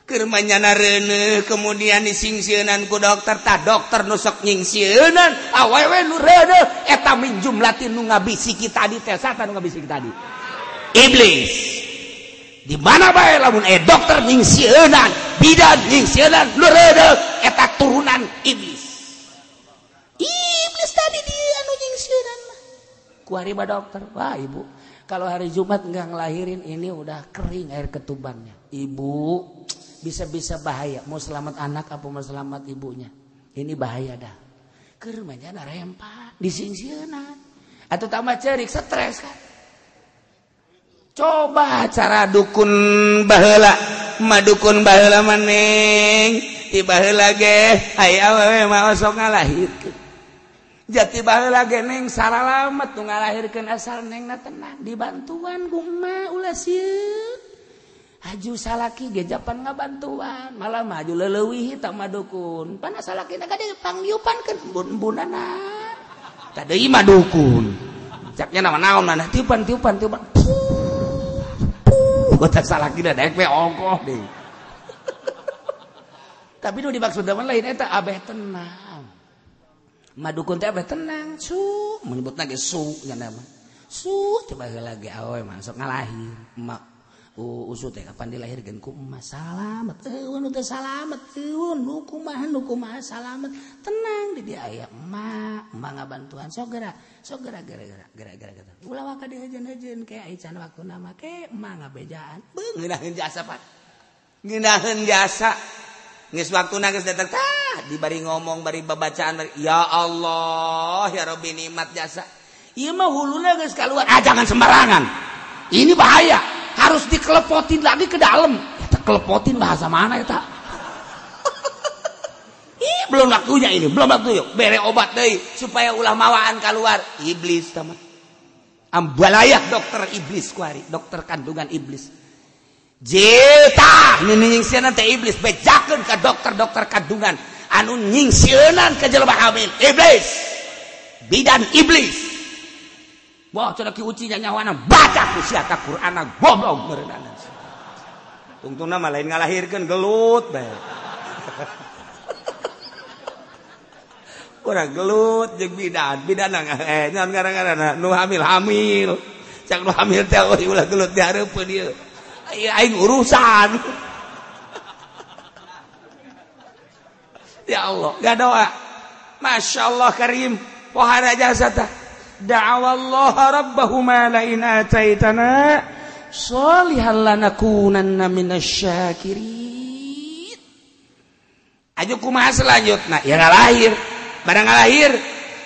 Kirmanyanaene kemudian disingsianan ku dokter tak dokter nusok nyingsianan awewe ah, nu nurene eta min jumlatin nu ngabisiki tadi tesatan nu ngabisiki tadi? Iblis. Di mana bae lamun eh dokter nyingsianan bidan nyingsianan nurene eta turunan iblis. Iblis tadi dia anu nyingsianan ku hari dokter wah ibu kalau hari Jumat nggak ngelahirin ini udah kering air ketubannya. Ibu bisa-bisa bahaya. Mau selamat anak apa mau selamat ibunya? Ini bahaya dah. Ke remaja ada rempa disingsianan atau tambah cerik stres kan? Coba cara dukun bahela madukun bahela maning di bahela ge hay awewe mah sok ngalahirkeun. Jati bahela ge neng saralamet nu ngalahirkeun asal neng na tenang dibantuan gumma ulah sieun haju salaki gejapan ngabantuan. Malah maju lelewi hitam madukun. Panas salaki naga dia panggiupan kan bun bunana tadi ima dukun caknya nama naon tiupan tiupan. Tiupan kota salaki dah daek ogoh deh tapi nu dimaksud dengan lain eta abeh tenang. Madukun teh abeh tenang su. Menyebut lagi su ya nama. Su coba lagi awe masuk ngalahir mak usut teh kapan dilahirkan ku? Emas salamet. Eueun teh salamet. Eun nu kumaha nu kumaha salamet? Tenang di dia aya emak emak ngabantuan. Sok gerak sok gerak gerak gerak gerak gerak gerak. Ulah waka dihejeun-hejeun ke ai can waktu nama ke emak ngabejaan. Beuh ngeunaheun jasa pak. Ngeunaheun jasa. Geus waktuna geus datang tah dibari ngomong bari babacaan ya Allah ya Rabbi nikmat jasa. Ieu mah huluna geus kaluar ah jangan sembarangan. Ini bahaya. Harus dikelepotin lagi ke dalam. Ya, kelepotin bahasa mana ya tak? Ih, belum waktunya ini belum waktu yuk. Bere obat deh supaya ulah mawaan keluar. Iblis teman. Ambalayak dokter iblis kuari dokter kandungan iblis. Jeta nyingsianan teh iblis. Bejakan ke dokter-dokter kandungan. Anu nyingsianan ke jelema hamil. Iblis bidan iblis Wah, coba ki uci nyawana baca ku siata Quran goblok meureunana. Tungtungna mah lain ngalahirkeun gelut bae. Urang gelut jeung bidan, bidan eh nyaon ngaran-ngaranna nu hamil-hamil. Cak nu hamil teh oh, ulah gelut di hareupeun ieu. Aing urusan. ya Allah, gak doa. Masya Allah Karim, pohara jasa tah. دعوا الله ربهما لئن آتيتنا صالحا لنكونن من الشاكرين Ayo kumaha selanjutnya? Ya ngalahir. Barang ngalahir.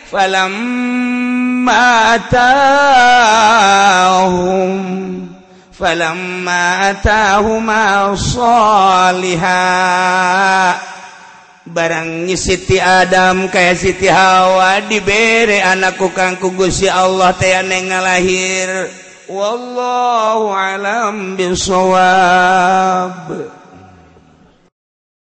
Falamma atahum falamma atahuma salihah barangnya Siti Adam kayak Siti Hawa diberre anakku kang Gusi Allah teaneng nga lahir walllam biswab